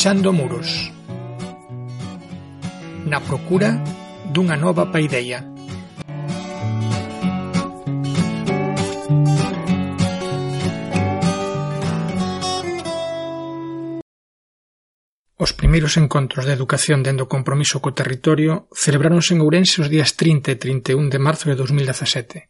Pinchando muros. Na procura dunha nova paideia. Os primeiros encontros de educación dende o compromiso co territorio celebráronse en Ourense os días 30 e 31 de marzo de 2017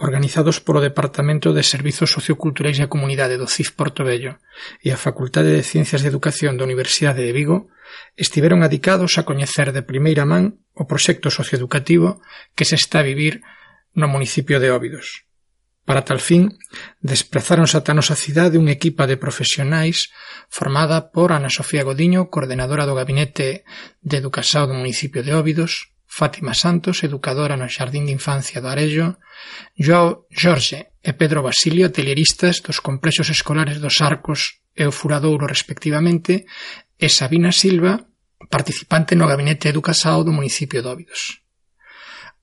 organizados polo Departamento de Servizos Socioculturais e a Comunidade do CIF Portobello e a Facultade de Ciencias de Educación da Universidade de Vigo, estiveron adicados a coñecer de primeira man o proxecto socioeducativo que se está a vivir no municipio de Óbidos. Para tal fin, desplazáronse ata a nosa cidade unha equipa de profesionais formada por Ana Sofía Godiño, coordenadora do Gabinete de Educación do municipio de Óbidos, Fátima Santos, educadora no Xardín de Infancia do Arello, Joao Jorge e Pedro Basilio, teleristas dos complexos escolares dos Arcos e o Furadouro respectivamente, e Sabina Silva, participante no Gabinete Educasao do municipio de Óbidos.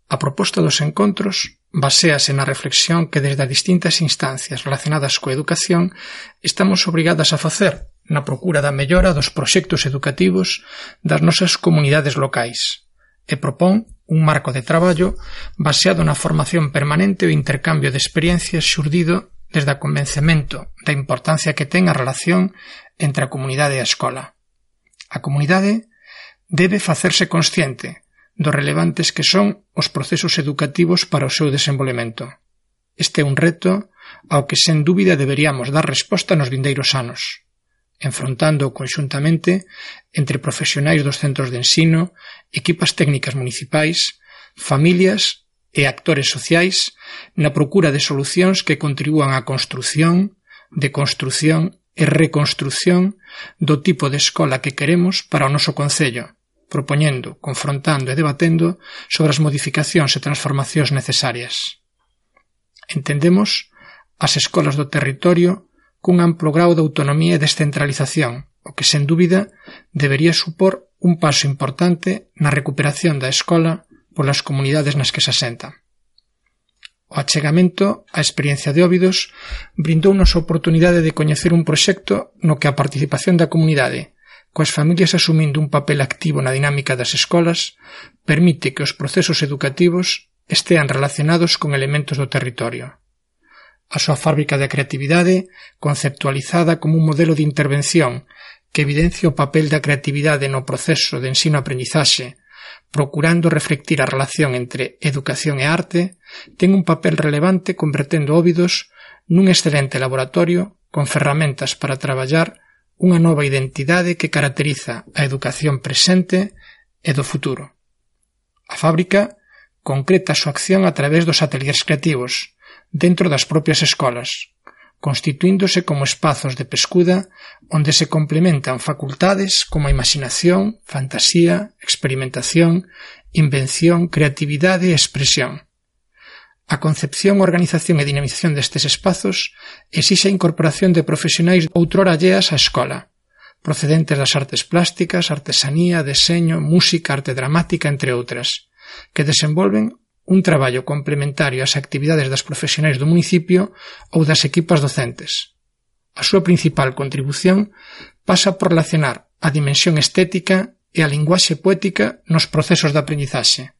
A proposta dos encontros baséase na reflexión que desde as distintas instancias relacionadas coa educación estamos obrigadas a facer na procura da mellora dos proxectos educativos das nosas comunidades locais, e propón un marco de traballo baseado na formación permanente e o intercambio de experiencias xurdido desde o convencemento da importancia que ten a relación entre a comunidade e a escola. A comunidade debe facerse consciente dos relevantes que son os procesos educativos para o seu desenvolvemento. Este é un reto ao que sen dúbida deberíamos dar resposta nos vindeiros anos enfrontando conxuntamente entre profesionais dos centros de ensino, equipas técnicas municipais, familias e actores sociais na procura de solucións que contribúan á construción, deconstrución e reconstrución do tipo de escola que queremos para o noso concello, propoñendo, confrontando e debatendo sobre as modificacións e transformacións necesarias. Entendemos as escolas do territorio cun amplo grao de autonomía e descentralización, o que sen dúbida debería supor un paso importante na recuperación da escola polas comunidades nas que se asentan. O achegamento á experiencia de Óbidos brindounos a oportunidade de coñecer un proxecto no que a participación da comunidade, coas familias asumindo un papel activo na dinámica das escolas, permite que os procesos educativos estean relacionados con elementos do territorio a súa fábrica de creatividade conceptualizada como un modelo de intervención que evidencia o papel da creatividade no proceso de ensino-aprendizaxe, procurando reflectir a relación entre educación e arte, ten un papel relevante convertendo Óbidos nun excelente laboratorio con ferramentas para traballar unha nova identidade que caracteriza a educación presente e do futuro. A fábrica concreta a súa acción a través dos ateliers creativos, dentro das propias escolas, constituíndose como espazos de pescuda onde se complementan facultades como a imaxinación, fantasía, experimentación, invención, creatividade e expresión. A concepción, organización e dinamización destes espazos exixe a incorporación de profesionais outrora alleas á escola, procedentes das artes plásticas, artesanía, deseño, música, arte dramática, entre outras, que desenvolven un traballo complementario ás actividades das profesionais do municipio ou das equipas docentes. A súa principal contribución pasa por relacionar a dimensión estética e a linguaxe poética nos procesos de aprendizaxe.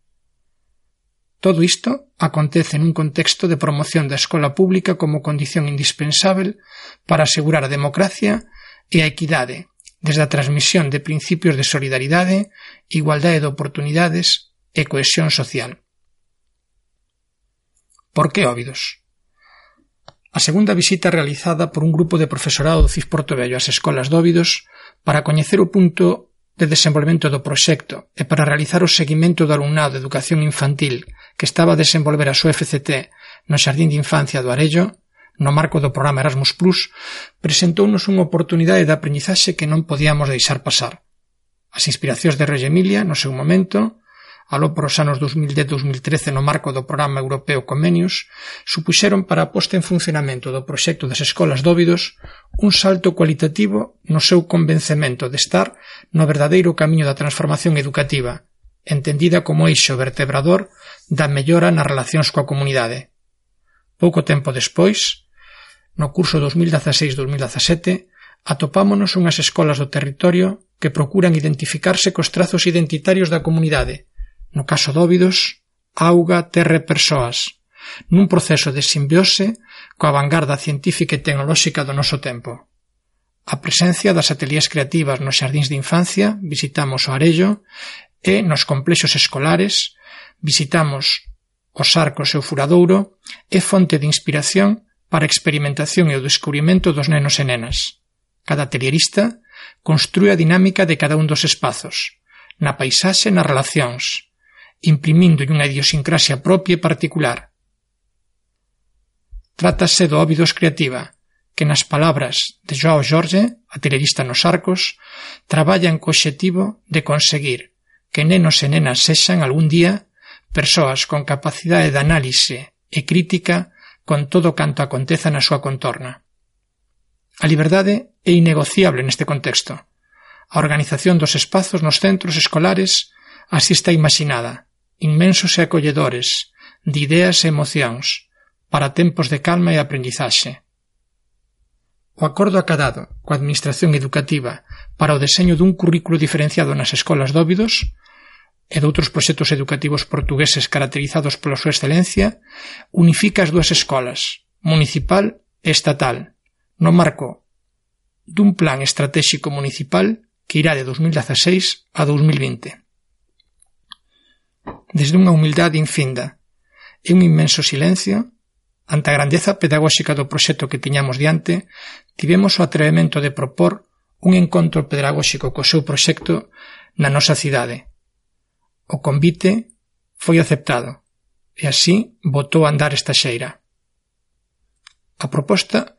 Todo isto acontece nun contexto de promoción da escola pública como condición indispensável para asegurar a democracia e a equidade, desde a transmisión de principios de solidaridade, igualdade de oportunidades e cohesión social. Por que Óbidos? A segunda visita realizada por un grupo de profesorado do CIF Porto ás escolas de Óbidos para coñecer o punto de desenvolvemento do proxecto e para realizar o seguimento do alumnado de educación infantil que estaba a desenvolver a súa FCT no Xardín de Infancia do Arello, no marco do programa Erasmus Plus, presentounos unha oportunidade de aprendizaxe que non podíamos deixar pasar. As inspiracións de Rey Emilia, no seu momento, aló polos anos 2010-2013 no marco do programa europeo Comenius, supuxeron para a posta en funcionamento do proxecto das escolas dóvidos un salto cualitativo no seu convencemento de estar no verdadeiro camiño da transformación educativa, entendida como eixo vertebrador da mellora nas relacións coa comunidade. Pouco tempo despois, no curso 2016-2017, atopámonos unhas escolas do territorio que procuran identificarse cos trazos identitarios da comunidade, no caso de Óbidos, auga, terra e persoas, nun proceso de simbiose coa vanguarda científica e tecnolóxica do noso tempo. A presencia das atelías creativas nos xardíns de infancia, visitamos o Arello, e nos complexos escolares, visitamos os arcos e o furadouro, é fonte de inspiración para a experimentación e o descubrimento dos nenos e nenas. Cada atelierista construe a dinámica de cada un dos espazos, na paisaxe e nas relacións, imprimíndolle unha idiosincrasia propia e particular. Trátase do Óbidos Creativa, que nas palabras de Joao Jorge, atelerista nos arcos, traballan co obxectivo de conseguir que nenos e nenas sexan algún día persoas con capacidade de análise e crítica con todo canto aconteza na súa contorna. A liberdade é innegociable neste contexto. A organización dos espazos nos centros escolares así está imaginada, inmensos e acolledores, de ideas e emocións, para tempos de calma e aprendizaxe. O acordo acadado coa Administración Educativa para o deseño dun currículo diferenciado nas escolas dóbidos e doutros proxectos educativos portugueses caracterizados pola súa excelencia unifica as dúas escolas, municipal e estatal, no marco dun plan estratéxico municipal que irá de 2016 a 2020 desde unha humildade infinda e un inmenso silencio, ante a grandeza pedagóxica do proxecto que tiñamos diante, tivemos o atrevemento de propor un encontro pedagóxico co seu proxecto na nosa cidade. O convite foi aceptado e así botou a andar esta xeira. A proposta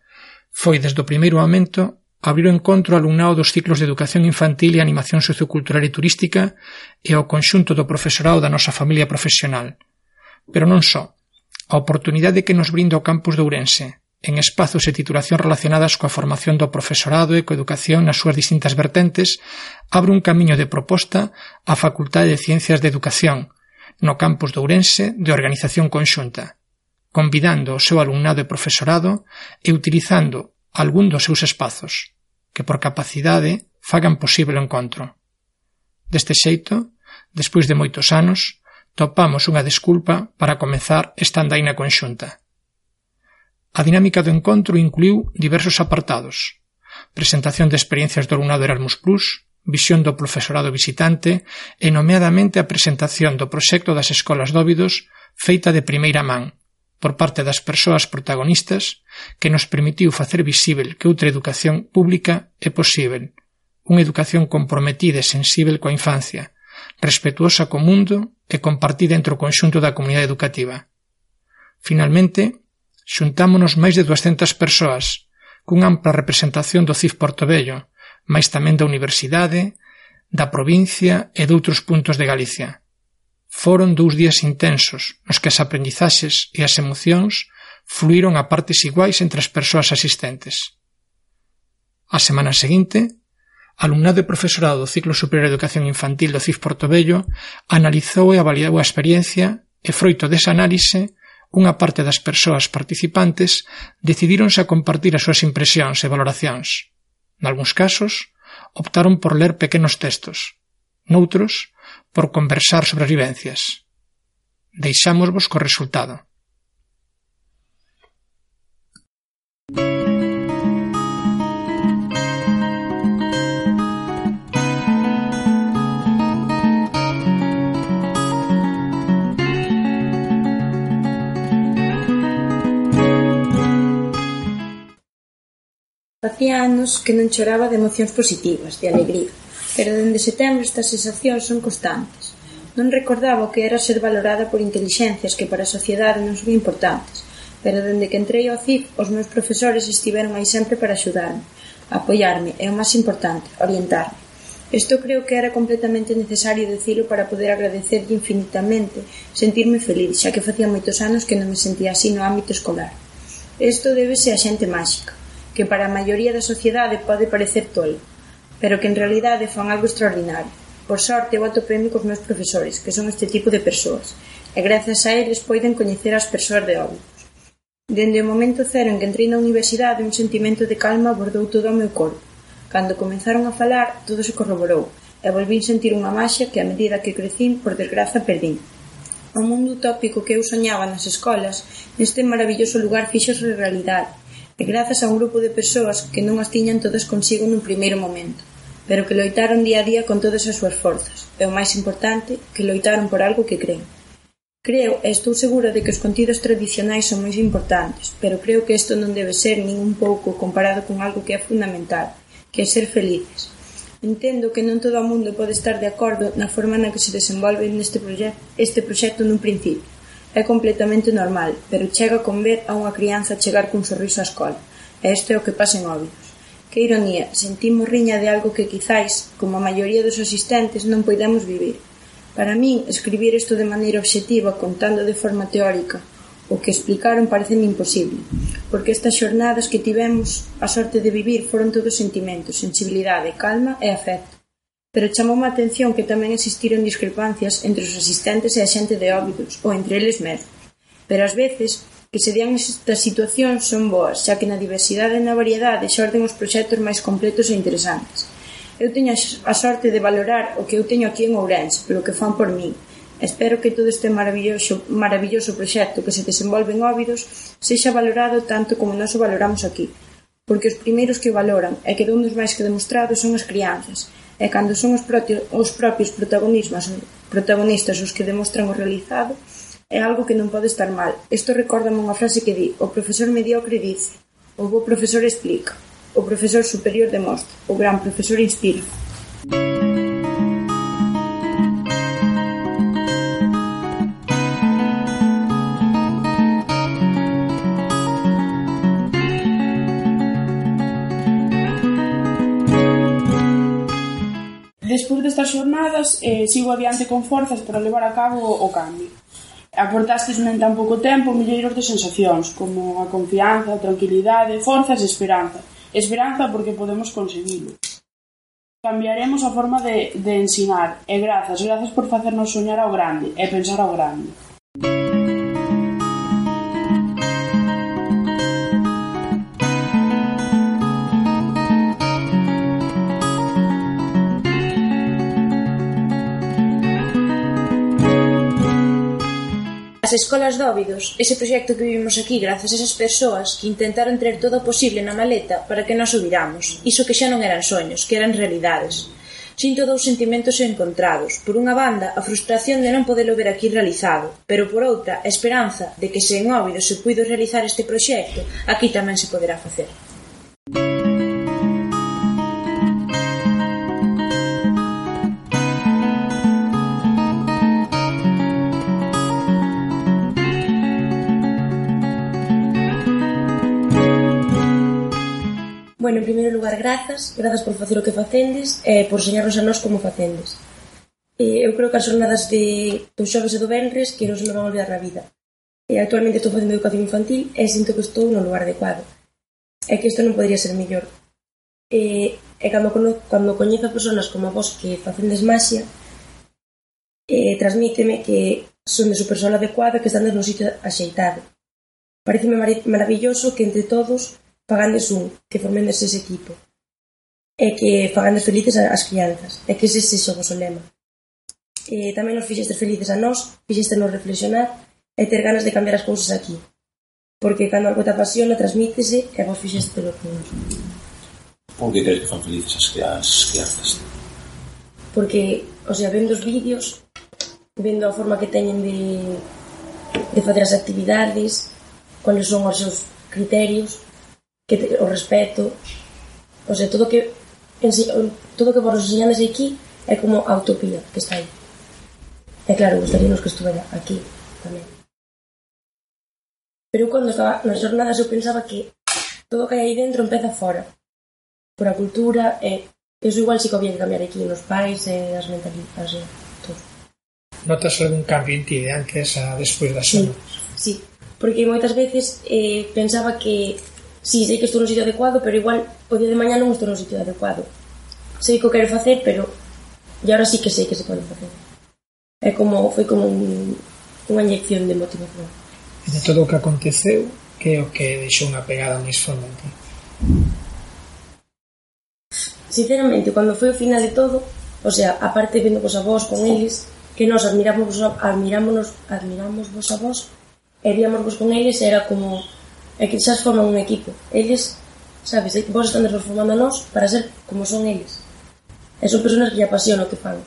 foi desde o primeiro momento Abrir o encontro ao alumnado dos ciclos de Educación Infantil e Animación Sociocultural e Turística e ao conxunto do profesorado da nosa familia profesional. Pero non só. A oportunidade que nos brinda o campus de Ourense, en espazos e titulación relacionadas coa formación do profesorado e coa educación nas súas distintas vertentes, abre un camiño de proposta á Facultade de Ciencias de Educación, no campus de Ourense de organización conxunta, convidando o seu alumnado e profesorado e utilizando algún dos seus espazos, que por capacidade fagan posible o encontro. Deste xeito, despois de moitos anos, topamos unha desculpa para comezar esta andaina conxunta. A dinámica do encontro incluiu diversos apartados, presentación de experiencias do alumnado Erasmus+, visión do profesorado visitante e nomeadamente a presentación do proxecto das escolas dóbidos feita de primeira man, por parte das persoas protagonistas que nos permitiu facer visível que outra educación pública é posível, unha educación comprometida e sensível coa infancia, respetuosa co mundo e compartida entre o conxunto da comunidade educativa. Finalmente, xuntámonos máis de 200 persoas, cunha ampla representación do CIF Portobello, máis tamén da universidade, da provincia e doutros puntos de Galicia Foron dous días intensos nos que as aprendizaxes e as emocións fluíron a partes iguais entre as persoas asistentes. A semana seguinte, alumnado e profesorado do Ciclo Superior de Educación Infantil do CIF Portobello analizou e avaliou a experiencia e froito desa análise unha parte das persoas participantes decidíronse a compartir as súas impresións e valoracións. Nalgúns casos, optaron por ler pequenos textos. Noutros, por conversar sobre as vivencias. Deixámosvos co resultado. Facía anos que non choraba de emocións positivas, de alegría. Pero dende setembro estas sensacións son constantes. Non recordaba que era ser valorada por intelixencias que para a sociedade non son importantes, pero dende que entrei ao CIF, os meus profesores estiveron aí sempre para axudarme, apoiarme e, o máis importante, orientarme. Isto creo que era completamente necesario decirlo para poder agradecerlle infinitamente, sentirme feliz, xa que facía moitos anos que non me sentía así no ámbito escolar. Isto débese á xente máxica, que para a maioría da sociedade pode parecer tolo, pero que en realidade fan algo extraordinario. Por sorte, eu atopeme cos meus profesores, que son este tipo de persoas, e grazas a eles poiden coñecer as persoas de Óbidos. Dende o momento cero en que entrei na universidade, un sentimento de calma abordou todo o meu corpo. Cando comenzaron a falar, todo se corroborou, e volvín sentir unha maxia que a medida que crecín, por desgraza, perdín. O mundo utópico que eu soñaba nas escolas, neste maravilloso lugar fixose realidade, e grazas a un grupo de persoas que non as tiñan todas consigo nun primeiro momento pero que loitaron día a día con todas as súas forzas, e o máis importante, que loitaron por algo que creen. Creo e estou segura de que os contidos tradicionais son moi importantes, pero creo que isto non debe ser nin un pouco comparado con algo que é fundamental, que é ser felices. Entendo que non todo o mundo pode estar de acordo na forma na que se desenvolve neste proxecto, este proxecto nun principio. É completamente normal, pero chega con ver a unha crianza chegar cun sorriso á escola. E isto é o que pasa en óbidos. Que ironía, sentimos riña de algo que quizáis, como a maioría dos asistentes, non poidemos vivir. Para min, escribir isto de maneira obxectiva, contando de forma teórica, o que explicaron pareceme imposible, porque estas xornadas que tivemos a sorte de vivir foron todos sentimentos, sensibilidade, calma e afecto. Pero chamoume a atención que tamén existiron discrepancias entre os asistentes e a xente de óbidos, ou entre eles mesmos. Pero ás veces, Que se dean estas situacións son boas, xa que na diversidade e na variedade xorden os proxectos máis completos e interesantes. Eu teño a sorte de valorar o que eu teño aquí en Ourense, polo que fan por min. Espero que todo este maravilloso, maravilloso proxecto que se desenvolve en Óbidos sexa valorado tanto como nós o valoramos aquí, porque os primeiros que o valoran e que dun os máis que demostrados son as crianzas, e cando son os, propios, os propios protagonistas, protagonistas os que demostran o realizado, É algo que non pode estar mal. Isto recórdame unha frase que di: o profesor mediocre dice, o bo profesor explica, o profesor superior demostra, o gran profesor inspira. despois destas xornadas eh, sigo adiante con forzas para levar a cabo o cambio. Aportastes en tan pouco tempo milleiros de sensacións, como a confianza, a tranquilidade, forzas e esperanza. Esperanza porque podemos conseguilo. Cambiaremos a forma de, de ensinar, e grazas, grazas por facernos soñar ao grande e pensar ao grande. As escolas de Óbidos, ese proxecto que vivimos aquí grazas a esas persoas que intentaron traer todo o posible na maleta para que nós o viramos, iso que xa non eran soños, que eran realidades. Sinto dous sentimentos encontrados. Por unha banda, a frustración de non poderlo ver aquí realizado, pero por outra, a esperanza de que se en Óbidos se puido realizar este proxecto, aquí tamén se poderá facer. bueno, en primeiro lugar, grazas, grazas por facer o que facendes e por enseñarnos a nós como facendes. E eu creo que as jornadas de, dos xoves e do venres que non se me van olvidar na vida. E actualmente estou facendo educación infantil e sinto que estou no lugar adecuado. É que isto non podría ser mellor. E, e cando, cando coñezo personas como vos que facendes maxia, e transmíteme que son de su persona adecuada que están no sitio axeitado. Pareceme maravilloso que entre todos fagandes un, que formendes ese equipo e que fagandes felices as crianzas e que ese sexa o vosso lema. E tamén nos fixestes felices a nós, fixestes nos reflexionar e ter ganas de cambiar as cousas aquí. Porque cando algo te apasiona, transmítese e vos fixeste pelo que nos. Por que crees que fan felices as, as crianzas? Porque, o sea, vendo os vídeos, vendo a forma que teñen de, de facer as actividades, cuáles son os seus criterios, que te, o respeto, o sea, todo que todo que vos enseñades aquí é como a utopía que está aí. E claro, gustaríamos que estuvera aquí tamén. Pero eu cando estaba nas jornadas eu pensaba que todo que hai aí dentro empeza fora. Por a cultura e eso igual si que había que cambiar aquí nos pais e as mentalidades e todo. Notas algún cambio en ti de antes a despois das sí. Sí, porque moitas veces eh, pensaba que sí, sei que estou no sitio adecuado, pero igual o día de mañá non estou no sitio adecuado. Sei que o quero facer, pero e agora sí que sei que se pode facer. É como, foi como un, unha inyección de motivación. E de todo o que aconteceu, que é o que deixou unha pegada máis forte en ti? Sinceramente, cando foi o final de todo, o sea, aparte vendo cos avós con eles, que nos admiramos, admirámonos, admiramos vos a vos, e víamos vos con eles, era como é que quizás forman un equipo. Eles, sabes, vos están transformando a nós para ser como son eles. E son personas que lle apasiona o que fan.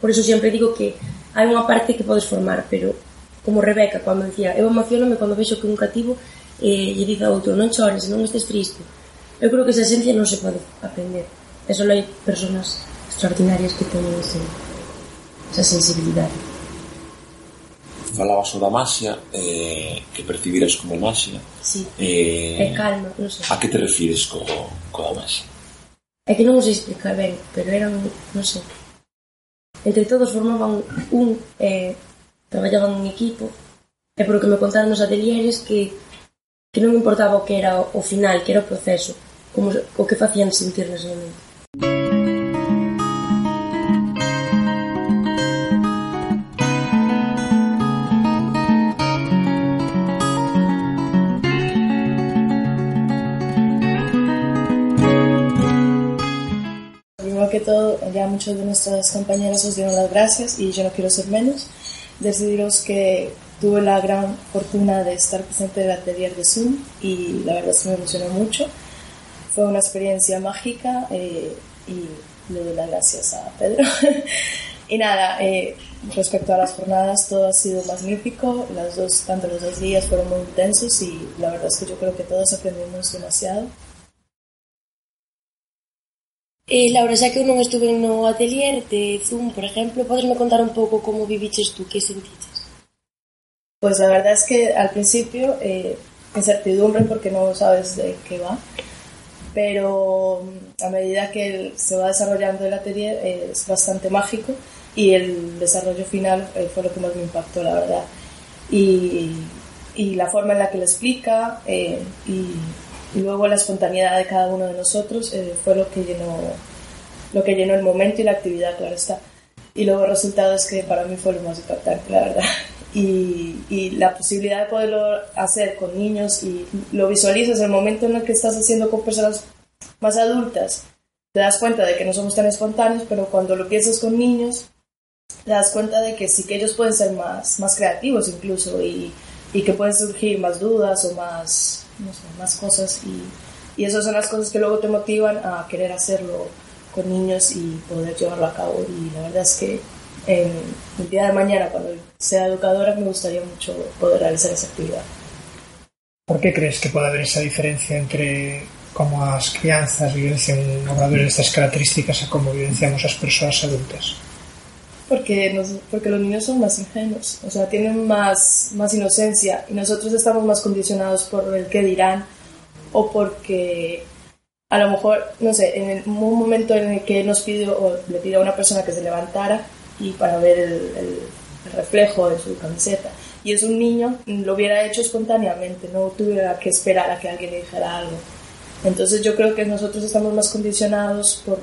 Por eso sempre digo que hai unha parte que podes formar, pero como Rebeca, cando dicía, eu emocionome cando vexo que un cativo eh, lle dice a outro, non chores, non estes triste. Eu creo que esa esencia non se pode aprender. E só hai personas extraordinarias que teñen ese, esa sensibilidade falaba sobre a maxia eh, que percibiras como maxia sí. eh, e calma, non sei a que te refires co, co da maxia? é que non os explicar ben pero eran, non sei entre todos formaban un eh, traballaban en equipo e por que me contaron nos atelieres que que non importaba o que era o final, que era o proceso, como o que facían sentir nese momento. Todo, ya muchos de nuestras compañeras os dieron las gracias y yo no quiero ser menos. Decidiros que tuve la gran fortuna de estar presente en el atelier de Zoom y la verdad que me emocionó mucho. Fue una experiencia mágica eh, y le doy las gracias a Pedro. y nada, eh, respecto a las jornadas, todo ha sido magnífico. Las dos, tanto los dos días fueron muy intensos y la verdad es que yo creo que todos aprendimos demasiado. Eh, Laura, xa que eu non estuve no atelier de Zoom, por exemplo, podesme contar un pouco como viviches tú, que sentiches? Pues la verdad es que al principio eh, incertidumbre porque no sabes de qué va, pero a medida que se va desarrollando el atelier eh, es bastante mágico y el desarrollo final eh, fue lo que más me impactó, la verdad. Y, y la forma en la que lo explica eh, y luego la espontaneidad de cada uno de nosotros eh, fue lo que llenó lo que llenó el momento y la actividad, claro está. Y luego el resultado es que para mí fue lo más impactante, la verdad. Y, y la posibilidad de poderlo hacer con niños y lo visualizas el momento en el que estás haciendo con personas más adultas, te das cuenta de que no somos tan espontáneos, pero cuando lo piensas con niños, te das cuenta de que sí que ellos pueden ser más, más creativos incluso y, y que pueden surgir más dudas o más, no sé, más cosas y, y esas son las cosas que luego te motivan a querer hacerlo con niños y poder llevarlo a cabo y la verdad es que en el día de mañana cuando sea educadora me gustaría mucho poder realizar esa actividad. Por que crees que pode haber esa diferencia entre como as crianzas vivencian obradores destas características e como vivenciamos as persoas adultas? Porque, nos, porque los niños son más ingenuos, o sea, tienen más, más inocencia y nosotros estamos más condicionados por el que dirán o porque a lo mejor, no sé, en el, un momento en el que nos pidió o le pidió a una persona que se levantara y para ver el, el, el reflejo de su camiseta y es un niño, lo hubiera hecho espontáneamente, no tuviera que esperar a que alguien le dijera algo. Entonces yo creo que nosotros estamos más condicionados por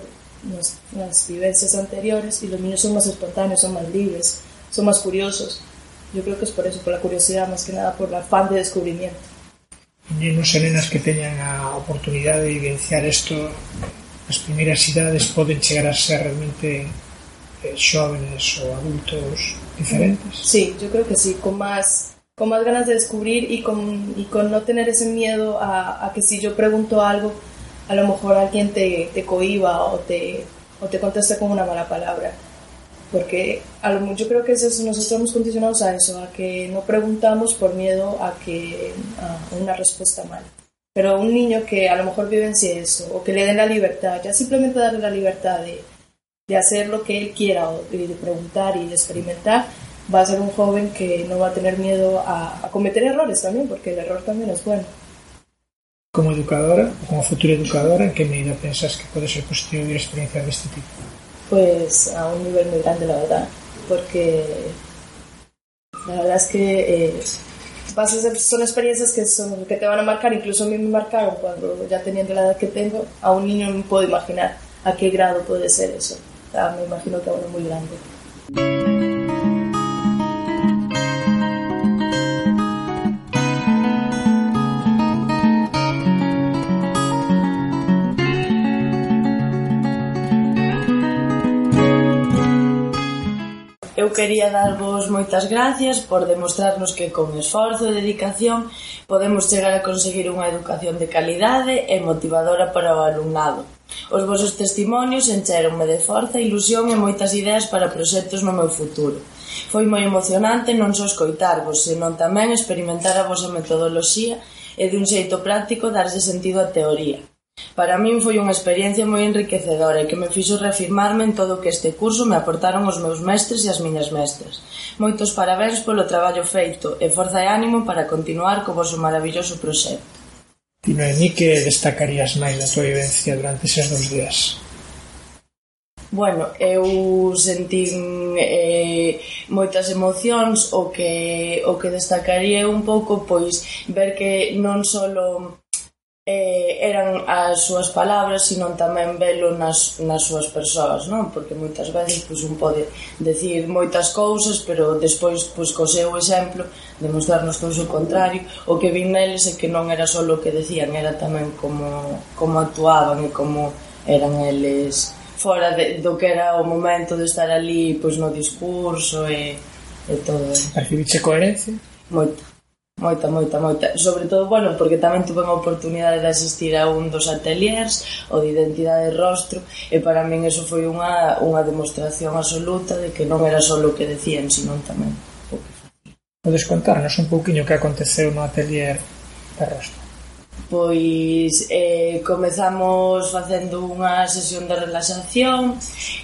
las vivencias anteriores y los niños son más espontáneos, son más libres, son más curiosos. Yo creo que es por eso, por la curiosidad, más que nada por el afán de descubrimiento. Nenos e nenas que teñan a oportunidade de vivenciar isto as primeiras idades poden chegar a ser realmente eh, xóvenes ou adultos diferentes? Sí, yo creo que sí, con más, con más ganas de descubrir y con, y con no tener ese miedo a, a que si yo pregunto algo a lo mejor alguien te, te cohiba o te, o te conteste con una mala palabra. Porque a lo, yo creo que es nosotros estamos condicionados a eso, a que no preguntamos por miedo a, que, a una respuesta mala. Pero un niño que a lo mejor vivencie eso, o que le den la libertad, ya simplemente darle la libertad de, de hacer lo que él quiera, o de, preguntar y de experimentar, va a ser un joven que no va a tener miedo a cometer errores también, porque el error también es bueno. Como educadora, como futura educadora, en que medida pensas que pode ser positivo vivir experiencias deste tipo? Pues a un nivel muy grande, la verdad, porque la verdad es que eh, vas a son experiencias que, son, que te van a marcar, incluso a mí me marcaron cuando ya teniendo la edad que tengo, a un niño no me puedo imaginar a qué grado puede ser eso. Me imagino que a uno muy grande. eu quería darvos moitas gracias por demostrarnos que con esforzo e dedicación podemos chegar a conseguir unha educación de calidade e motivadora para o alumnado. Os vosos testimonios encheronme de forza, ilusión e moitas ideas para proxectos no meu futuro. Foi moi emocionante non só escoitarvos, senón tamén experimentar a vosa metodoloxía e dun xeito práctico darse sentido á teoría. Para min foi unha experiencia moi enriquecedora e que me fixo reafirmarme en todo o que este curso me aportaron os meus mestres e as miñas mestras. Moitos parabéns polo traballo feito e forza e ánimo para continuar co vosso maravilloso proxecto. Ti, Noemí, que destacarías máis da tua vivencia durante eses dos días? Bueno, eu sentín eh, moitas emocións o que, o que destacaría un pouco pois ver que non só Eh, eran as súas palabras, senón tamén velo nas, nas súas persoas, non? Porque moitas veces pois, un pode decir moitas cousas, pero despois pois, co seu exemplo demostrarnos todo o contrario. O que vin neles é que non era só o que decían, era tamén como, como actuaban e como eran eles fora de, do que era o momento de estar ali pois, no discurso e, e todo. Percibiche coherencia? Moita. Moita, moita, moita. Sobre todo, bueno, porque tamén tuve a oportunidade de asistir a un dos ateliers, o de identidade de rostro, e para min eso foi unha, unha demostración absoluta de que non era só o que decían, senón tamén o que facían. Podes contarnos un pouquiño que aconteceu no atelier de rostro? pois eh, comezamos facendo unha sesión de relaxación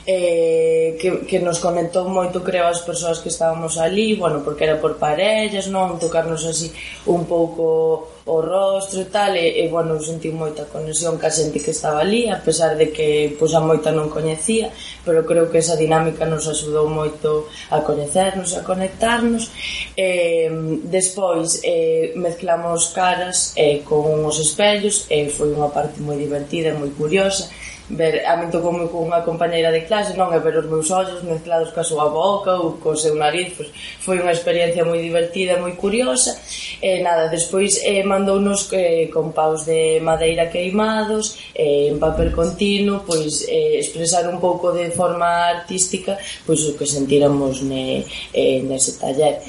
eh, que, que nos conectou moito creo as persoas que estábamos ali bueno, porque era por parellas non? Tocarnos así un pouco o rostro e tal, e, e bueno, senti moita conexión ca xente que estaba ali, a pesar de que pois, a moita non coñecía, pero creo que esa dinámica nos axudou moito a coñecernos, a conectarnos. Eh, despois, eh, mezclamos caras eh, con os espellos, e foi unha parte moi divertida, moi curiosa, ver, a min tocoume con unha compañeira de clase, non, é ver os meus ollos mezclados ca súa boca ou co seu nariz, pois, foi unha experiencia moi divertida, moi curiosa, e nada, despois eh, mandounos eh, con paus de madeira queimados, eh, en papel continuo, pois eh, expresar un pouco de forma artística pois o que sentiramos ne, eh, nese taller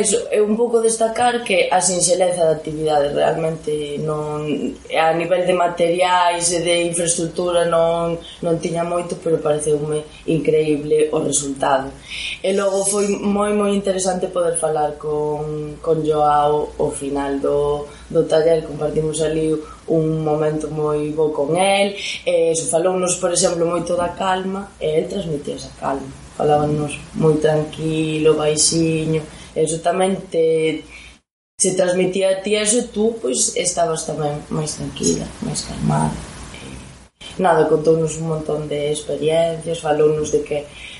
eso, é un pouco destacar que a sinxeleza da actividade realmente non a nivel de materiais e de infraestructura non, non tiña moito pero pareceume increíble o resultado. E logo foi moi moi interesante poder falar con, con Joao o final do, do taller. Compartimos ali un momento moi bo con el. E eso, falounos por exemplo moito da calma e el transmitía esa calma. Falábanos moi tranquilo, baixiño eso tamén te se transmitía a ti eso tú pois estabas tamén máis tranquila, máis calmada. Nada, contounos un montón de experiencias, falounos de que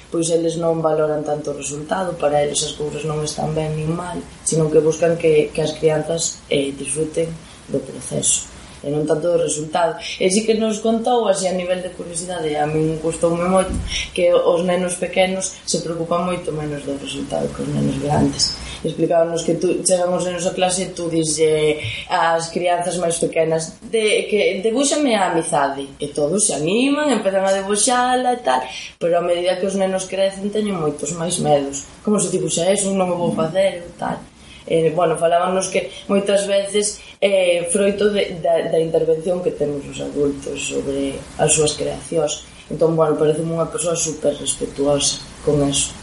pois eles non valoran tanto o resultado, para eles as cousas non están ben nin mal, sino que buscan que, que as crianzas eh, disfruten do proceso e non tanto do resultado. E si que nos contou, así a nivel de curiosidade, a min custoume moito, que os nenos pequenos se preocupan moito menos do resultado que os nenos grandes. Explicábanos que tú, chegan os nenos a clase e tú dixe as crianzas máis pequenas de, que debuxame a amizade e todos se animan, empezan a debuxala e tal, pero a medida que os nenos crecen teñen moitos máis medos. Como se dibuxa eso, non o vou facer e tal eh, bueno, falábamos que moitas veces é eh, froito de, da, da intervención que temos os adultos sobre as súas creacións. Entón, bueno, parece unha persoa super respetuosa con eso.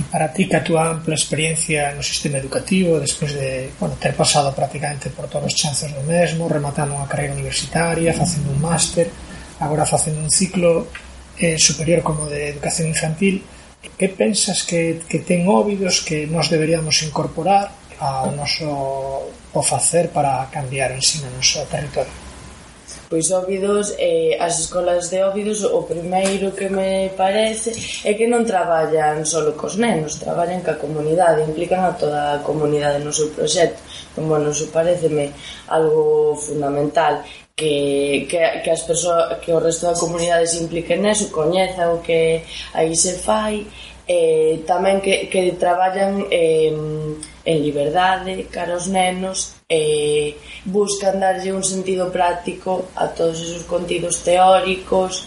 E para ti, que a túa ampla experiencia no sistema educativo, despois de bueno, ter pasado prácticamente por todos os chances do mesmo, rematando unha carreira universitaria, facendo un máster, agora facendo un ciclo eh, superior como de educación infantil, que pensas que, que ten óbidos que nos deberíamos incorporar? ao noso o facer para cambiar o ensino no noso territorio? Pois Óbidos, eh, as escolas de Óbidos, o primeiro que me parece é que non traballan solo cos nenos, traballan ca comunidade, implican a toda a comunidade no seu proxecto. Entón, bueno, iso pareceme algo fundamental que, que, que as persoas que o resto da comunidade se implique neso, coñeza o que aí se fai, eh, tamén que, que traballan eh, e liberdade cara aos nenos e buscan darlle un sentido práctico a todos esos contidos teóricos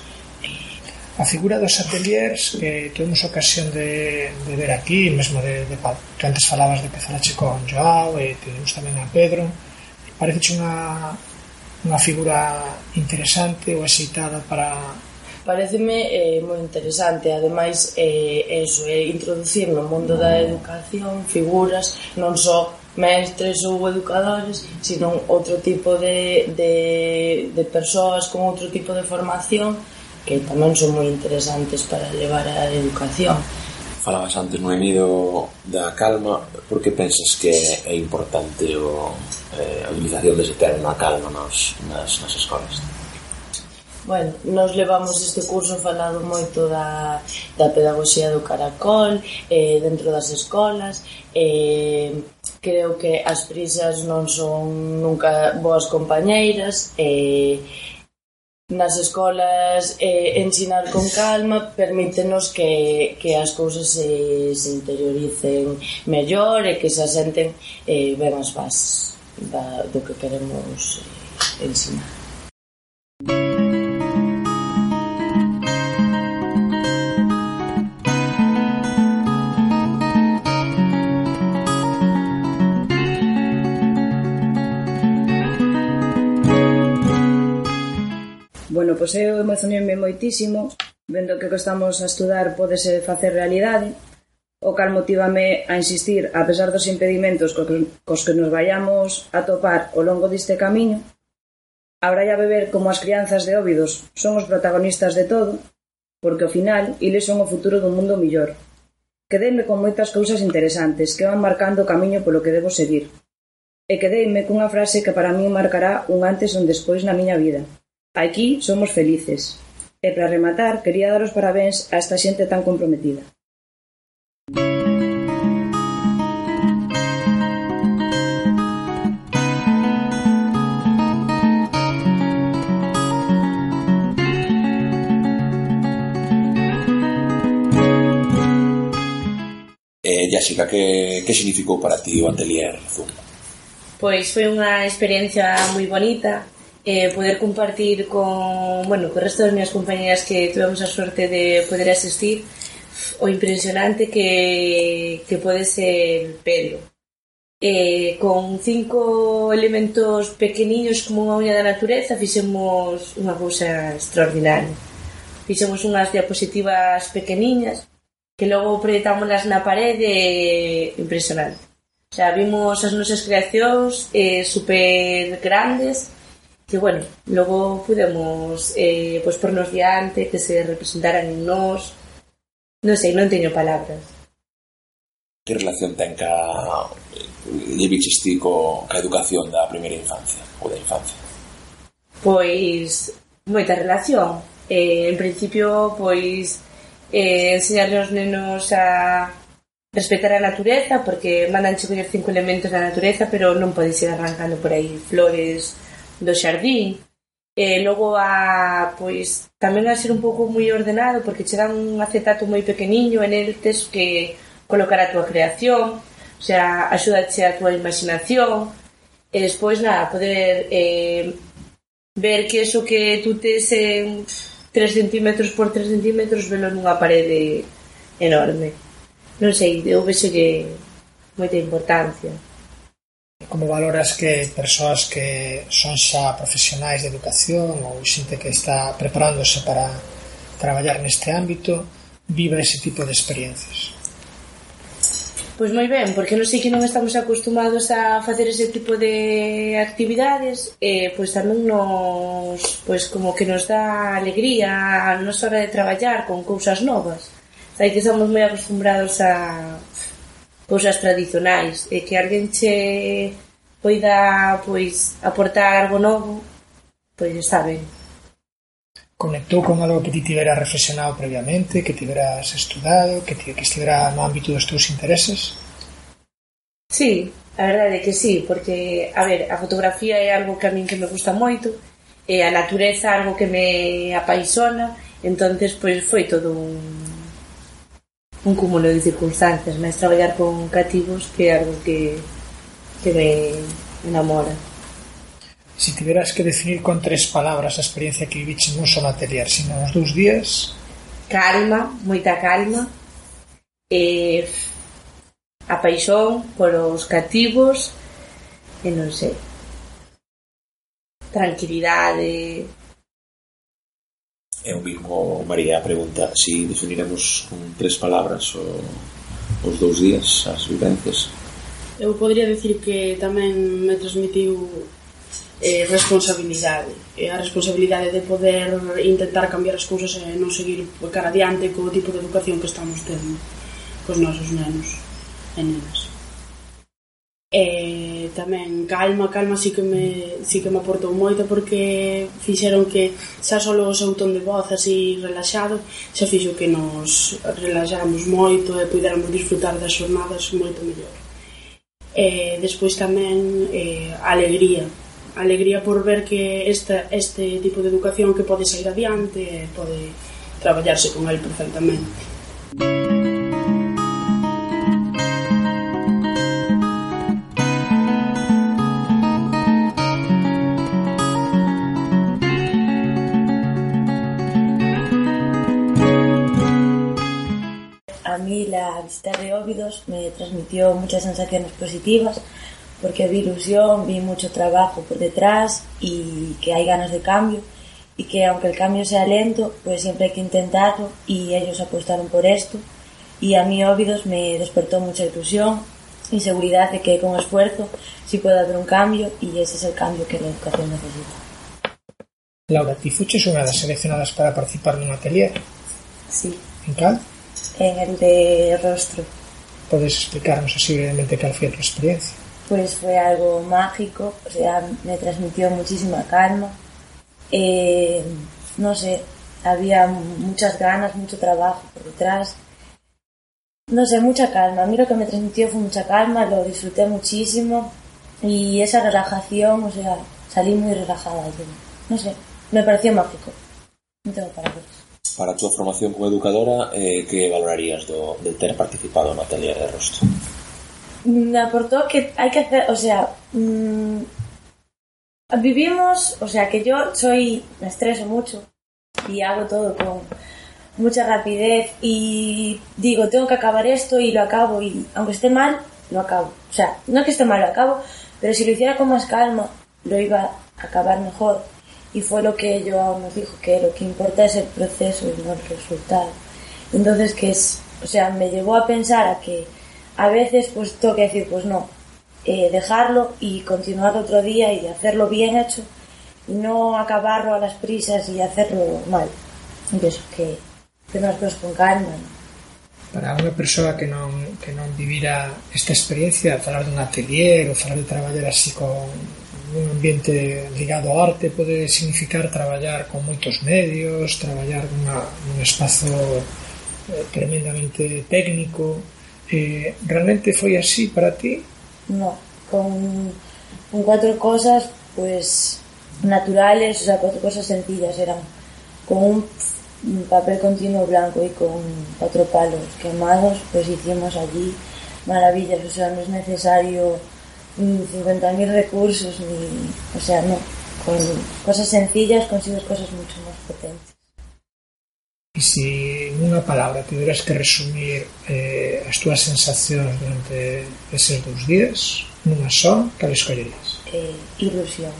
A figura dos ateliers que tuvimos ocasión de, de ver aquí, mesmo de, de, que antes falabas de que falache con Joao e tuvimos tamén a Pedro, parece unha, unha figura interesante ou excitada para, Pareceme eh, moi interesante, ademais, eh, eso, eh, introducir no mundo da educación figuras non só mestres ou educadores, sino outro tipo de, de, de persoas con outro tipo de formación que tamén son moi interesantes para levar a educación. Falabas antes, Noemí, do, da calma. Por que pensas que é importante o, eh, a utilización dese termo a calma nos, nas, nas escolas? Bueno, nos levamos este curso falado moito da, da pedagogía do caracol, eh, dentro das escolas, eh, creo que as prisas non son nunca boas compañeiras, eh, nas escolas eh, ensinar con calma permítenos que, que as cousas se, se interioricen mellor e que se asenten eh, ben as bases da, do que queremos eh, ensinar. pois eu emocionei moitísimo vendo que o que estamos a estudar podese facer realidade o cal motivame a insistir a pesar dos impedimentos cos que nos vayamos a topar ao longo deste camiño Habrá a beber como as crianzas de Óbidos son os protagonistas de todo porque ao final eles son o futuro dun mundo millor quedeime con moitas cousas interesantes que van marcando o camiño polo que debo seguir e quedeime cunha frase que para min marcará un antes e un despois na miña vida. Aquí somos felices. E para rematar quería dar os parabéns a esta xente tan comprometida. Eh, Jessica, que, que significou para ti o Atelier Zoom? Pois foi unha experiencia moi bonita eh, poder compartir con, bueno, con o resto das minhas compañeras que tivemos a sorte de poder asistir o impresionante que, que pode ser Pedro. Eh, con cinco elementos pequeniños como unha unha da natureza fixemos unha cousa extraordinaria. Fixemos unhas diapositivas pequeniñas que logo proyectámoslas na parede eh, impresionante. O sea, vimos as nosas creacións eh, super grandes que bueno, logo pudemos eh, pois pornos diante, que se representaran en nós. Non sei, non teño palabras. Que relación ten ca eh, Lleviches ti co, ca educación da primeira infancia ou da infancia? Pois moita relación. Eh, en principio, pois eh, enseñarle aos nenos a respetar a natureza, porque mandan che cinco elementos da natureza, pero non podes ir arrancando por aí flores, do xardín. E logo a, pois, tamén a ser un pouco moi ordenado porque che dan un acetato moi pequeniño en el tes que colocar a túa creación, o sea, axúdache a túa imaginación e despois, nada, poder eh, ver que eso que tú tes en 3 centímetros por 3 centímetros velo nunha parede enorme. Non sei, eu vexo que moita importancia como valoras que persoas que son xa profesionais de educación ou xente que está preparándose para traballar neste ámbito viva ese tipo de experiencias? Pois moi ben, porque non sei que non estamos acostumados a facer ese tipo de actividades e pois tamén nos pois como que nos dá alegría a nosa hora de traballar con cousas novas sei que somos moi acostumbrados a cousas tradicionais e que alguén che poida pois aportar algo novo, pois está ben. Conectou con algo que ti tivera reflexionado previamente, que tiveras estudado, que, ti, que estivera no ámbito dos teus intereses? Sí, a verdade é que sí, porque, a ver, a fotografía é algo que a min que me gusta moito, e a natureza algo que me apaixona, entonces pois foi todo un un cúmulo de circunstancias, máis traballar con cativos que é algo que que me enamora. Si tiveras que definir con tres palabras a experiencia que viviche non só no atelier, sino nos dous días... Calma, moita calma, eh, a paixón polos cativos, e non sei, tranquilidade... É o mismo, María, pregunta si definiremos con tres palabras o, os dous días as vivencias. Eu podría decir que tamén me transmitiu eh, responsabilidade e a responsabilidade de poder intentar cambiar as cousas e non seguir cara adiante co tipo de educación que estamos tendo cos nosos nenos e nenas. E tamén calma, calma sí que me, sí que me aportou moito porque fixeron que xa solo o seu ton de voz así relaxado xa fixo que nos relaxáramos moito e puderamos disfrutar das jornadas moito mellor e despois tamén eh, alegría. Alegría por ver que esta, este tipo de educación que pode sair adiante pode traballarse con el perfectamente. Música la visita de Óvidos me transmitió muchas sensaciones positivas porque vi ilusión, vi mucho trabajo por detrás y que hay ganas de cambio y que aunque el cambio sea lento, pues siempre hay que intentarlo y ellos apostaron por esto y a mí Óvidos me despertó mucha ilusión y seguridad de que con esfuerzo sí puede haber un cambio y ese es el cambio que la educación necesita. Laura, ti fuches unha das seleccionadas para participar nun atelier? Sí. En cal? En el de rostro. Podes explicarnos así brevemente a tua experiencia? pues fue algo mágico, o sea, me transmitió muchísima calma. Eh, no sé, había muchas ganas, mucho trabajo por detrás. No sé, mucha calma. A mí lo que me transmitió fue mucha calma, lo disfruté muchísimo y esa relajación, o sea, salí muy relajada. Yo. No sé, me pareció mágico. No tengo palabras. Para túa formación como educadora, eh, que valorarías do, de ter participado no atelier de rostro? me aportó que hay que hacer, o sea, mmm, vivimos, o sea, que yo soy, me estreso mucho y hago todo con mucha rapidez y digo, tengo que acabar esto y lo acabo y aunque esté mal, lo acabo. O sea, no que esté mal, lo acabo, pero si lo hiciera con más calma, lo iba a acabar mejor. Y fue lo que yo nos dijo, que lo que importa es el proceso y no el resultado. Entonces, que es, o sea, me llevó a pensar a que a veces pues tengo que decir, pues no, eh, dejarlo y continuar otro día y hacerlo bien hecho y no acabarlo a las prisas y hacerlo mal. Y eso, que, que las cosas con calma. Para unha persoa que non, que non vivira esta experiencia, falar dun atelier ou falar de traballar así con un ambiente ligado ao arte pode significar traballar con moitos medios, traballar nunha, nun espazo eh, tremendamente técnico, Eh, realmente foi así para ti? No, con, con cuatro cosas pues naturales, o sea, cuatro cosas sencillas. Eran con un papel continuo blanco y con cuatro palos quemados, pues hicimos allí maravillas, o sea, no es necesario 50.000 recursos, ni, o sea, no, con cosas sencillas consigues cosas mucho más potentes. E se nunha palabra tiveras que resumir eh, as túas sensacións durante eses dous días, nunha só, cal escollerías? Eh, ilusión.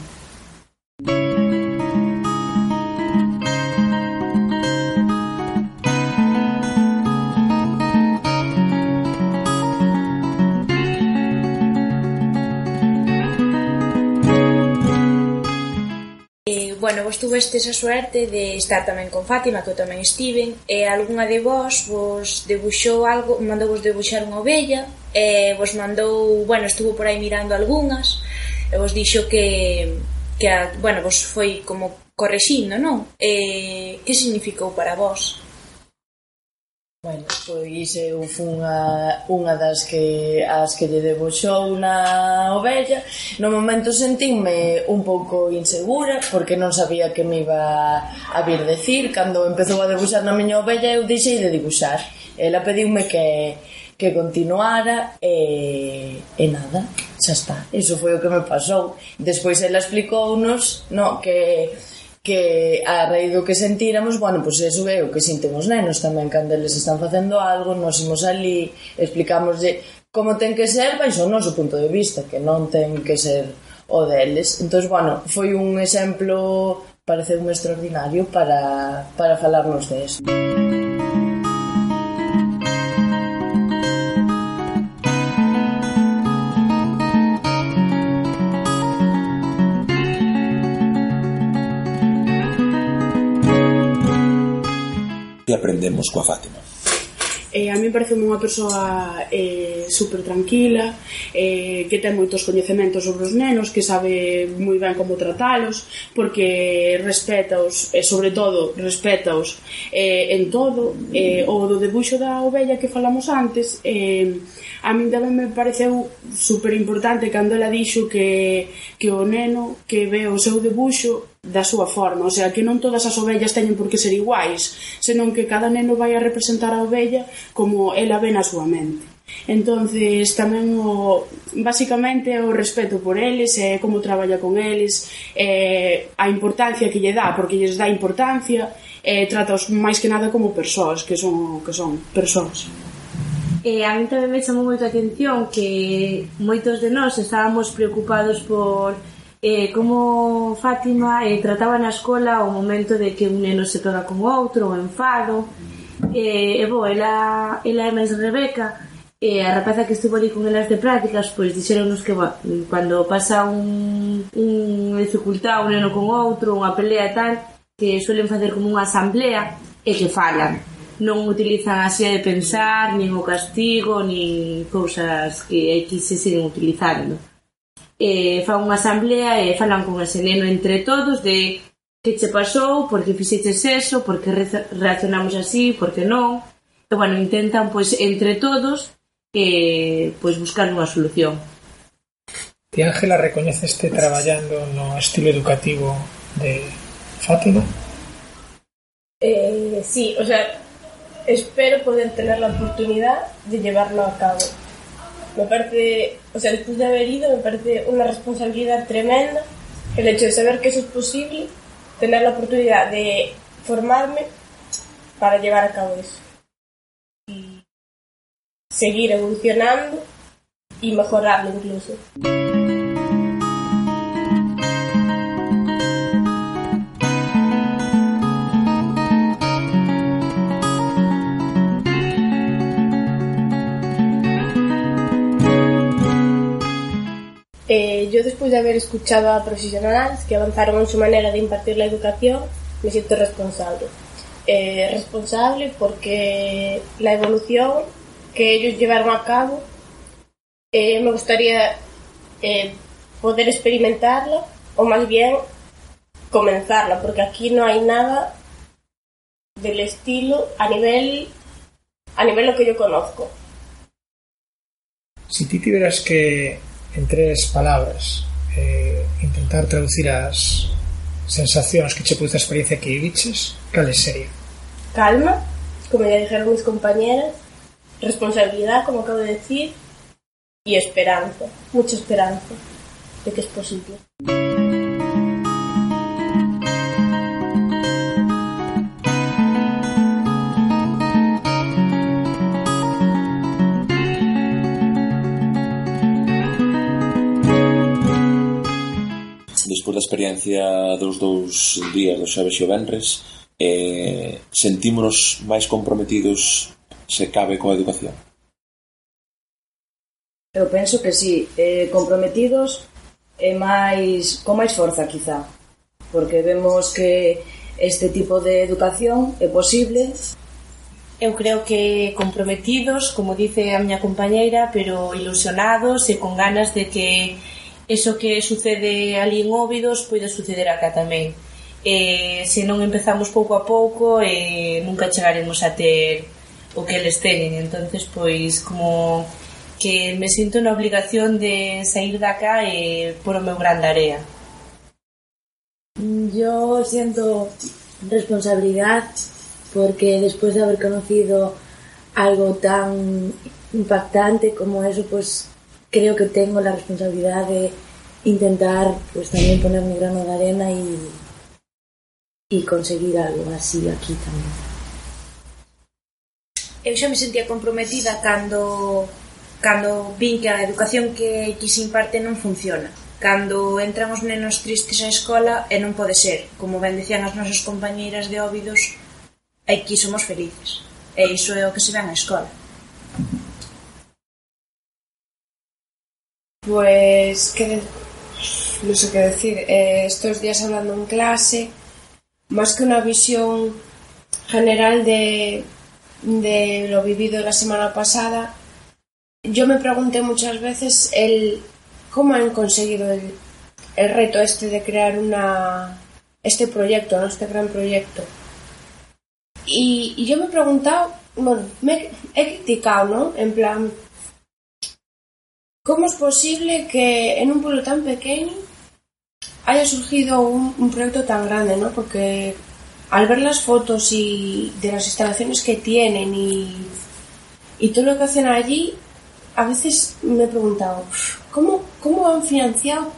vos tuvestes a suerte de estar tamén con Fátima, que eu tamén estiven, e algunha de vos vos debuxou algo, mandou vos debuxar unha ovella, e vos mandou, bueno, estuvo por aí mirando algunhas, e vos dixo que, que a, bueno, vos foi como correxindo, non? E que significou para vos? Bueno, pois eu fun a unha das que as que lle debuxou na ovella. No momento sentinme un pouco insegura porque non sabía que me iba a vir decir. Cando empezou a debuxar na miña ovella eu deixei de dibuxar. Ela pediume que que continuara e, e nada, xa está. Iso foi o que me pasou. Despois ela explicounos no, que que a raíz do que sentíramos, bueno, pois pues eso é o que sinten os nenos tamén cando eles están facendo algo, nos imos ali, explicamos como ten que ser baixo o noso punto de vista, que non ten que ser o deles. Entón, bueno, foi un exemplo parece un extraordinario para, para falarnos de isto. que aprendemos coa Fátima? eh, a mí parece unha persoa eh, super tranquila eh, que ten moitos coñecementos sobre os nenos que sabe moi ben como tratalos porque respetaos e eh, sobre todo respetaos eh, en todo eh, o do debuxo da ovella que falamos antes eh, a mí tamén me pareceu super importante cando ela dixo que, que o neno que ve o seu debuxo da súa forma, o sea, que non todas as ovellas teñen por que ser iguais, senón que cada neno vai a representar a ovella como ela ve na súa mente. Entonces, tamén o basicamente o respeto por eles, e como traballa con eles, e a importancia que lle dá, porque lles dá importancia, e trataos máis que nada como persoas, que son que son persoas. E a mí tamén me chamou moito a atención que moitos de nós estábamos preocupados por eh, como Fátima eh, trataba na escola o momento de que un neno se pega con outro, o enfado. Eh, e, bo, ela, ela é máis Rebeca, e a rapaza que estuvo ali con elas de prácticas pois dixeronnos que bo, cando pasa un, un dificultad un neno con outro, unha pelea e tal que suelen facer como unha asamblea e que falan non utilizan a de pensar, nin o castigo, nin cousas que aquí se siguen utilizando eh, fan unha asamblea e falan con ese neno entre todos de que che pasou, por que fixeches eso, por que reaccionamos así, por que non. E, bueno, intentan, pois, entre todos, eh, pois, buscar unha solución. Ti, Ángela, recoñeceste traballando no estilo educativo de Fátima? Eh, sí, o sea, espero poder tener la oportunidad de llevarlo a cabo me parece, o sea, después de haber ido, me parece una responsabilidad tremenda el hecho de saber que eso es posible, tener la oportunidad de formarme para llevar a cabo eso. Y seguir evolucionando y mejorarlo incluso. Yo después de haber escuchado a profesionales que avanzaron en su manera de impartir la educación, me siento responsable. Eh, responsable porque la evolución que ellos llevaron a cabo eh, me gustaría eh, poder experimentarla o más bien comenzarla, porque aquí no hay nada del estilo a nivel a nivel lo que yo conozco. Si ti tiveras que en tres palabras eh, intentar traducir as sensacións que che produce a experiencia que viviches, cales sería? Calma, como ya dijeron mis compañeras, responsabilidad, como acabo de decir, y esperanza, mucha esperanza de que es posible. pouco da experiencia dos dous días do Xaves e o Benres eh, sentímonos máis comprometidos se cabe coa educación? Eu penso que sí, eh, comprometidos e máis con máis forza quizá, porque vemos que este tipo de educación é posible Eu creo que comprometidos, como dice a miña compañeira, pero ilusionados e con ganas de que Eso que sucede ali en Óbidos pode suceder acá tamén. Eh, se non empezamos pouco a pouco, eh, nunca chegaremos a ter o que eles teñen. entonces pois, como que me sinto na obligación de sair de acá e por o meu gran área. Yo siento responsabilidad porque después de haber conocido algo tan impactante como eso, pues creo que tengo la responsabilidad de intentar pues también poner mi grano de arena y, y conseguir algo así aquí tamén. Eu xa me sentía comprometida cando cando vin que a educación que aquí se imparte non funciona. Cando entran os nenos tristes á escola e non pode ser. Como ben decían as nosas compañeiras de Óbidos, aquí somos felices. E iso é o que se ve na escola. Pues, que no sé qué decir. Eh, estos días hablando en clase, más que una visión general de, de lo vivido la semana pasada, yo me pregunté muchas veces el cómo han conseguido el, el reto este de crear una este proyecto, ¿no? este gran proyecto. Y, y yo me he preguntado, bueno, me he criticado, ¿no? En plan, ¿Cómo es posible que en un pueblo tan pequeño haya surgido un, proyecto tan grande, ¿no? Porque al ver las fotos y de las instalaciones que tienen y, y todo lo que hacen allí, a veces me he preguntado, ¿cómo, cómo han financiado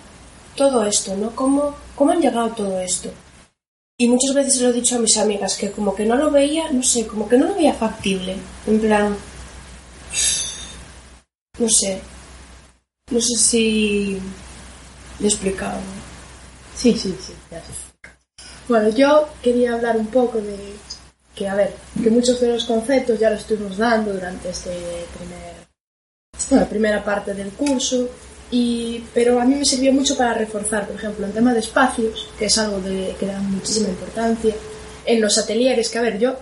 todo esto, ¿no? ¿Cómo, ¿Cómo han llegado a todo esto? Y muchas veces lo he dicho a mis amigas, que como que no lo veía, no sé, como que no lo veía factible. En plan, no sé, no sé si lo he explicado. Sí, sí, sí, ya Bueno, yo quería hablar un poco de que, a ver, que muchos de los conceptos ya los estuvimos dando durante este primer, bueno, la primera parte del curso, y, pero a mí me sirvió mucho para reforzar, por ejemplo, en tema de espacios, que es algo de, que da muchísima importancia, en los atelieres, que a ver, yo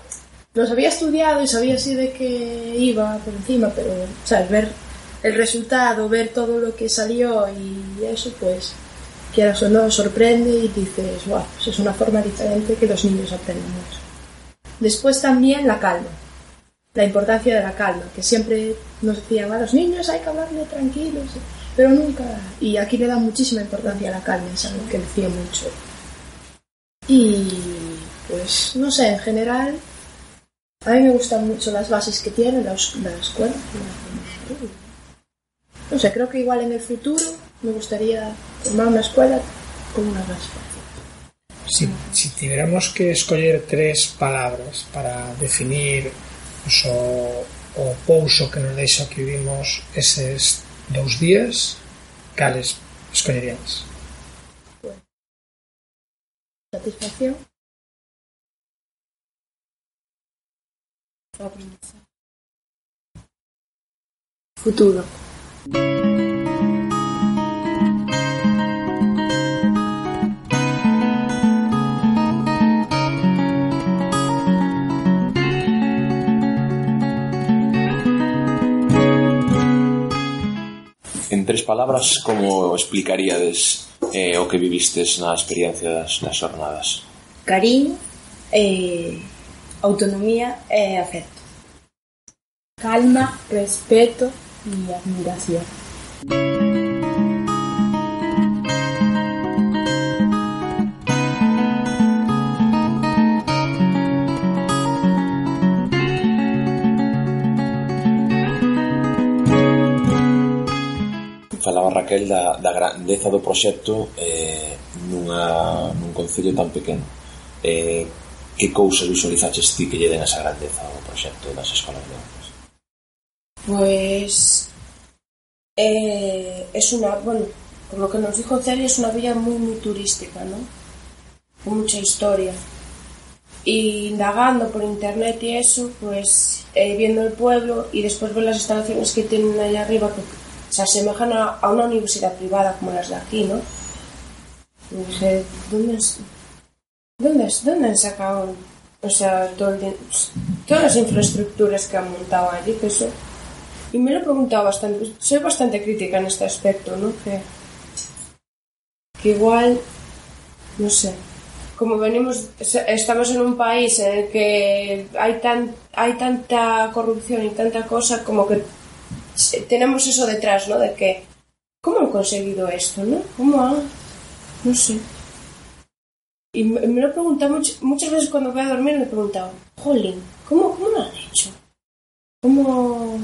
los había estudiado y sabía así de que iba por encima, pero, ¿sabes? Ver el resultado, ver todo lo que salió y eso, pues, quieras o no, sorprende y dices, wow, pues es una forma diferente que los niños aprenden mucho. Después también la calma, la importancia de la calma, que siempre nos decían a los niños hay que hablarle tranquilos, pero nunca, y aquí le da muchísima importancia a la calma, es algo que decía mucho. Y pues, no sé, en general, a mí me gustan mucho las bases que tiene la escuela. non sei, creo que igual en el futuro me gustaría formar unha escola con unha base Si, si tiveramos que escoller tres palabras para definir pues, o, o pouso que nos deixa que vivimos eses dous días, cales escollerías? Bueno, satisfacción Futuro en tres palabras, como explicaríades eh, o que vivistes na experiencia das, nas jornadas? Cariño, eh, autonomía e afecto. Calma, respeto, y admiración. Falaba Raquel da, da grandeza do proxecto eh, nunha, nun concello tan pequeno. Eh, que cousas visualizaches ti que lle den esa grandeza ao proxecto das escolas de Pois pues eh, es una, bueno, por lo que nos dijo Celia, es una villa muy, muy turística, ¿no? Con mucha historia. Y indagando por internet y eso, pues eh, viendo el pueblo y después ver las instalaciones que tienen allá arriba, que se asemejan a, una universidad privada como las de aquí, ¿no? Y dije, ¿dónde, es, dónde, es, dónde han sacado, o sea, todas las infraestructuras que han montado allí? Eso y me lo he preguntado bastante. Soy bastante crítica en este aspecto, ¿no? Que, que igual, no sé, como venimos, estamos en un país en el que hay, tan, hay tanta corrupción y tanta cosa, como que tenemos eso detrás, ¿no? De que, ¿cómo han conseguido esto, no? ¿Cómo han...? No sé. Y me, lo he preguntado much, muchas veces cuando voy a dormir, me he preguntado, jolín, ¿cómo, cómo lo han hecho? ¿Cómo...?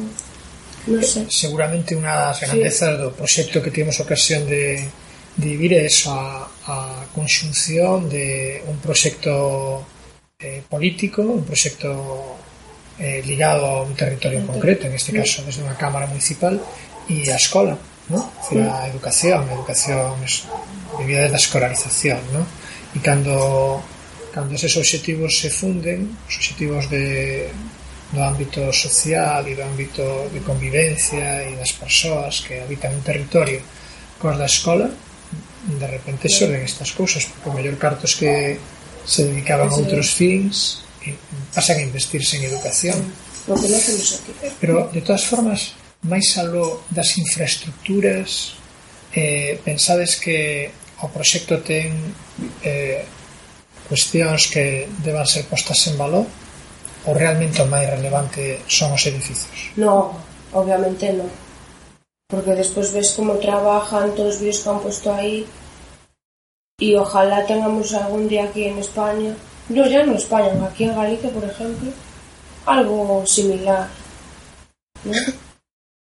No eh, sé. Seguramente unha das grandezas sí. do proxecto que tivemos ocasión de, de vivir é eso, a, a conxunción de un proxecto eh, político, un proxecto eh, ligado a un territorio concreto, en este caso desde unha Cámara Municipal, e a escola, ¿no? a educación, a educación es, vivida desde a escolarización, ¿no? e cando cando eses obxectivos se funden, os obxectivos de no ámbito social e do ámbito de convivencia e das persoas que habitan un territorio cos da escola de repente xorden estas cousas porque o mellor cartos que se dedicaban a outros fins pasan a investirse en educación. Pero de todas formas máis aló das infraestructuras eh, pensades que o proxecto ten eh, cuestións que deban ser postas en valor? Ou realmente o máis relevante son os edificios? No, obviamente non. Porque despois ves como trabajan todos os vídeos que han posto aí e ojalá tengamos algún día aquí en España, no ya no España, aquí en Galicia, por ejemplo, algo similar. ¿no?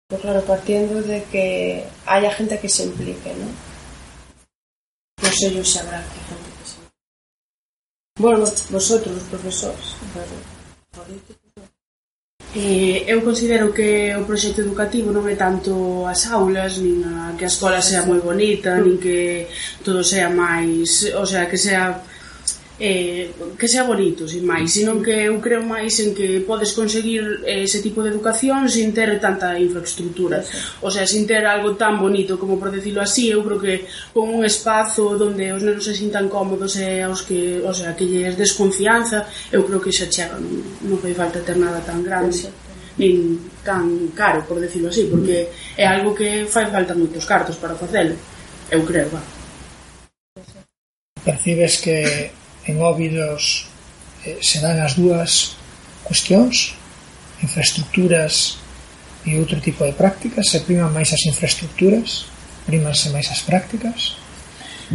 Pues claro, partiendo de que haya gente que se implique, ¿no? No sé yo si habrá que gente que se implique. Bueno, vosotros, los profesores, políticos. Eh, Eu considero que o proxecto educativo non é tanto as aulas, nin a que a escola sea moi bonita, nin que todo sea máis, o sea, que sea eh, que sea bonito, sin máis, sino que eu creo máis en que podes conseguir eh, ese tipo de educación sin ter tanta infraestructura, o sea, sin ter algo tan bonito como por decirlo así, eu creo que con un espazo onde os nenos se sintan cómodos e aos que, o sea, que lles desconfianza, eu creo que xa chega, non, non fai falta ter nada tan grande. Exacto nin tan caro, por decirlo así, porque é algo que fai falta moitos cartos para facelo, eu creo, va. Percibes que en Óbidos eh, serán as dúas cuestións, infraestructuras e outro tipo de prácticas, se priman máis as infraestructuras, primanse máis as prácticas,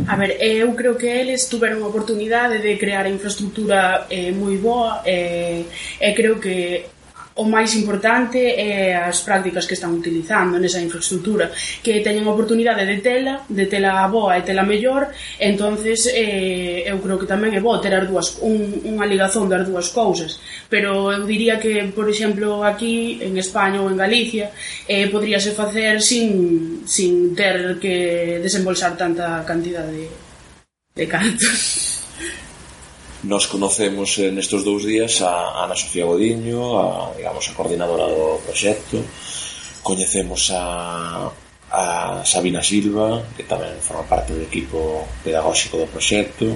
A ver, eh, eu creo que eles tuveron a oportunidade de crear a infraestructura eh, moi boa eh, e creo que o máis importante é as prácticas que están utilizando nesa infraestructura, que teñen oportunidade de tela, de tela boa e tela mellor, entonces eh, eu creo que tamén é bo ter as dúas, un, unha ligazón das dúas cousas, pero eu diría que, por exemplo, aquí en España ou en Galicia, eh, podríase facer sin, sin ter que desembolsar tanta cantidad de, de cartos. Nos conocemos eh, nestes dous días a Ana Sofía Godiño, a, digamos, a coordinadora do proxecto, coñecemos a, a Sabina Silva, que tamén forma parte do equipo pedagóxico do proxecto,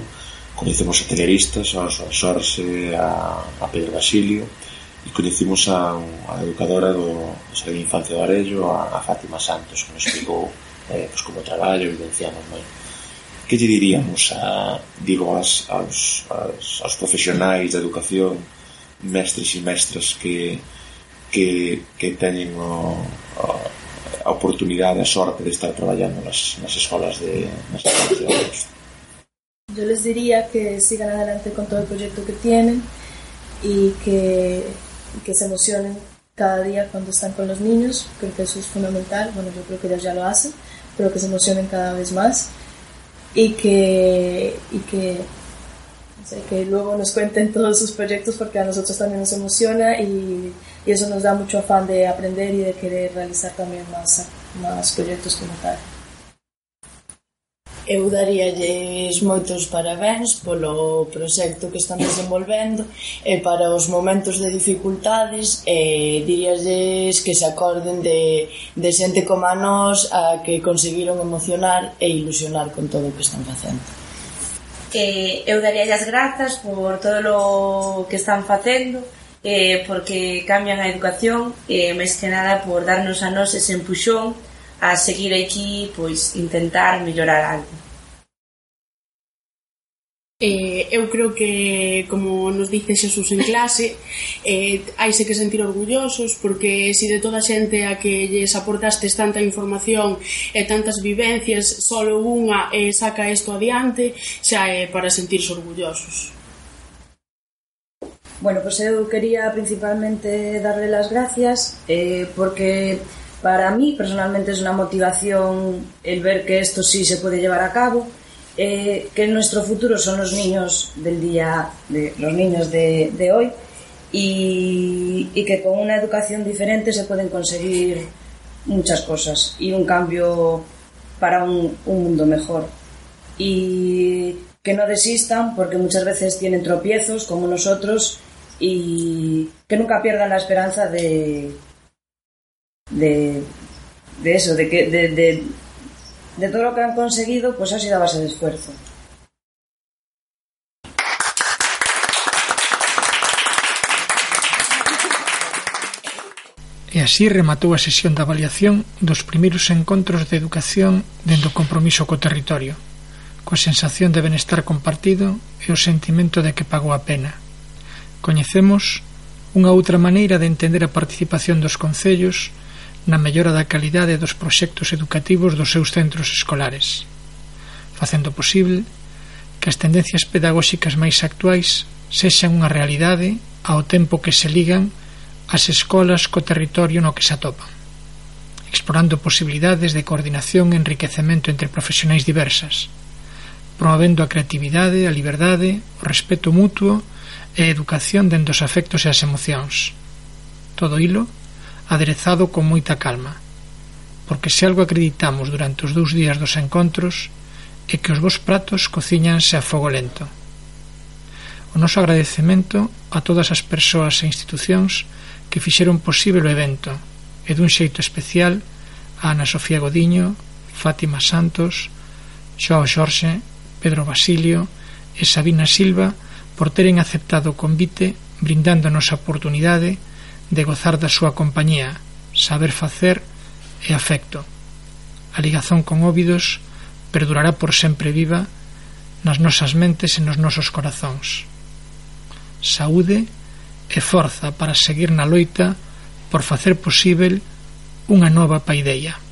coñecemos a teleristas, a Sorse, a, a Pedro Basilio, e coñecimos a, a educadora do Servicio de Infancia do Arello, a, a Fátima Santos, que nos explicou eh, pues, como traballo, evidenciamos moi. ¿no? que lle diríamos a, digo, as, aos, aos, aos profesionais da educación mestres e mestras que, que, que teñen o, o, a oportunidade, a sorte de estar traballando nas, nas escolas de, nas escolas de adultos Yo les diría que sigan adelante con todo el proyecto que tienen y que, que se emocionen cada día cuando están con los niños, creo que eso es fundamental, bueno, yo creo que ellos ya lo hacen, pero que se emocionen cada vez más. Y que, y que, que luego nos cuenten todos sus proyectos porque a nosotros también nos emociona y, y eso nos da mucho afán de aprender y de querer realizar también más, más proyectos como tal. Eu daríalles moitos parabéns polo proxecto que están desenvolvendo e para os momentos de dificultades e diríalles que se acorden de, de xente como a nós a que conseguiron emocionar e ilusionar con todo o que están facendo. Que eu daría as grazas por todo o que están facendo eh, porque cambian a educación e eh, máis que nada por darnos a nós ese empuxón a seguir aquí, pois, intentar mellorar algo. Eh, eu creo que, como nos dice Xesús en clase, eh, haise que sentir orgullosos porque si de toda a xente a que lles aportastes tanta información e tantas vivencias, solo unha eh, saca isto adiante, xa é para sentirse orgullosos. Bueno, pois pues eu quería principalmente darle las gracias eh, porque Para mí, personalmente, es una motivación el ver que esto sí se puede llevar a cabo, eh, que nuestro futuro son los niños del día, de, los niños de, hoy, y, y, que con una educación diferente se pueden conseguir muchas cosas y un cambio para un, un mundo mejor. Y que no desistan porque muchas veces tienen tropiezos como nosotros y que nunca pierdan la esperanza de de, de eso, de que de, de, de, todo lo que han conseguido, pues ha sido a base de esfuerzo. E así rematou a sesión de avaliación dos primeiros encontros de educación dentro do compromiso co territorio, coa sensación de benestar compartido e o sentimento de que pagou a pena. Coñecemos unha outra maneira de entender a participación dos concellos na mellora da calidade dos proxectos educativos dos seus centros escolares, facendo posible que as tendencias pedagóxicas máis actuais sexan unha realidade ao tempo que se ligan as escolas co territorio no que se atopan, explorando posibilidades de coordinación e enriquecemento entre profesionais diversas, promovendo a creatividade, a liberdade, o respeto mutuo e a educación dentro dos afectos e as emocións. Todo hilo aderezado con moita calma, porque se algo acreditamos durante os dous días dos encontros é que os vos pratos cociñanse a fogo lento. O noso agradecemento a todas as persoas e institucións que fixeron posible o evento e dun xeito especial a Ana Sofía Godiño, Fátima Santos, Xoao Xorxe, Pedro Basilio e Sabina Silva por teren aceptado o convite brindándonos a oportunidade de de gozar da súa compañía, saber facer e afecto. A ligazón con Óvidos perdurará por sempre viva nas nosas mentes e nos nosos corazóns. Saúde e forza para seguir na loita por facer posível unha nova paideia.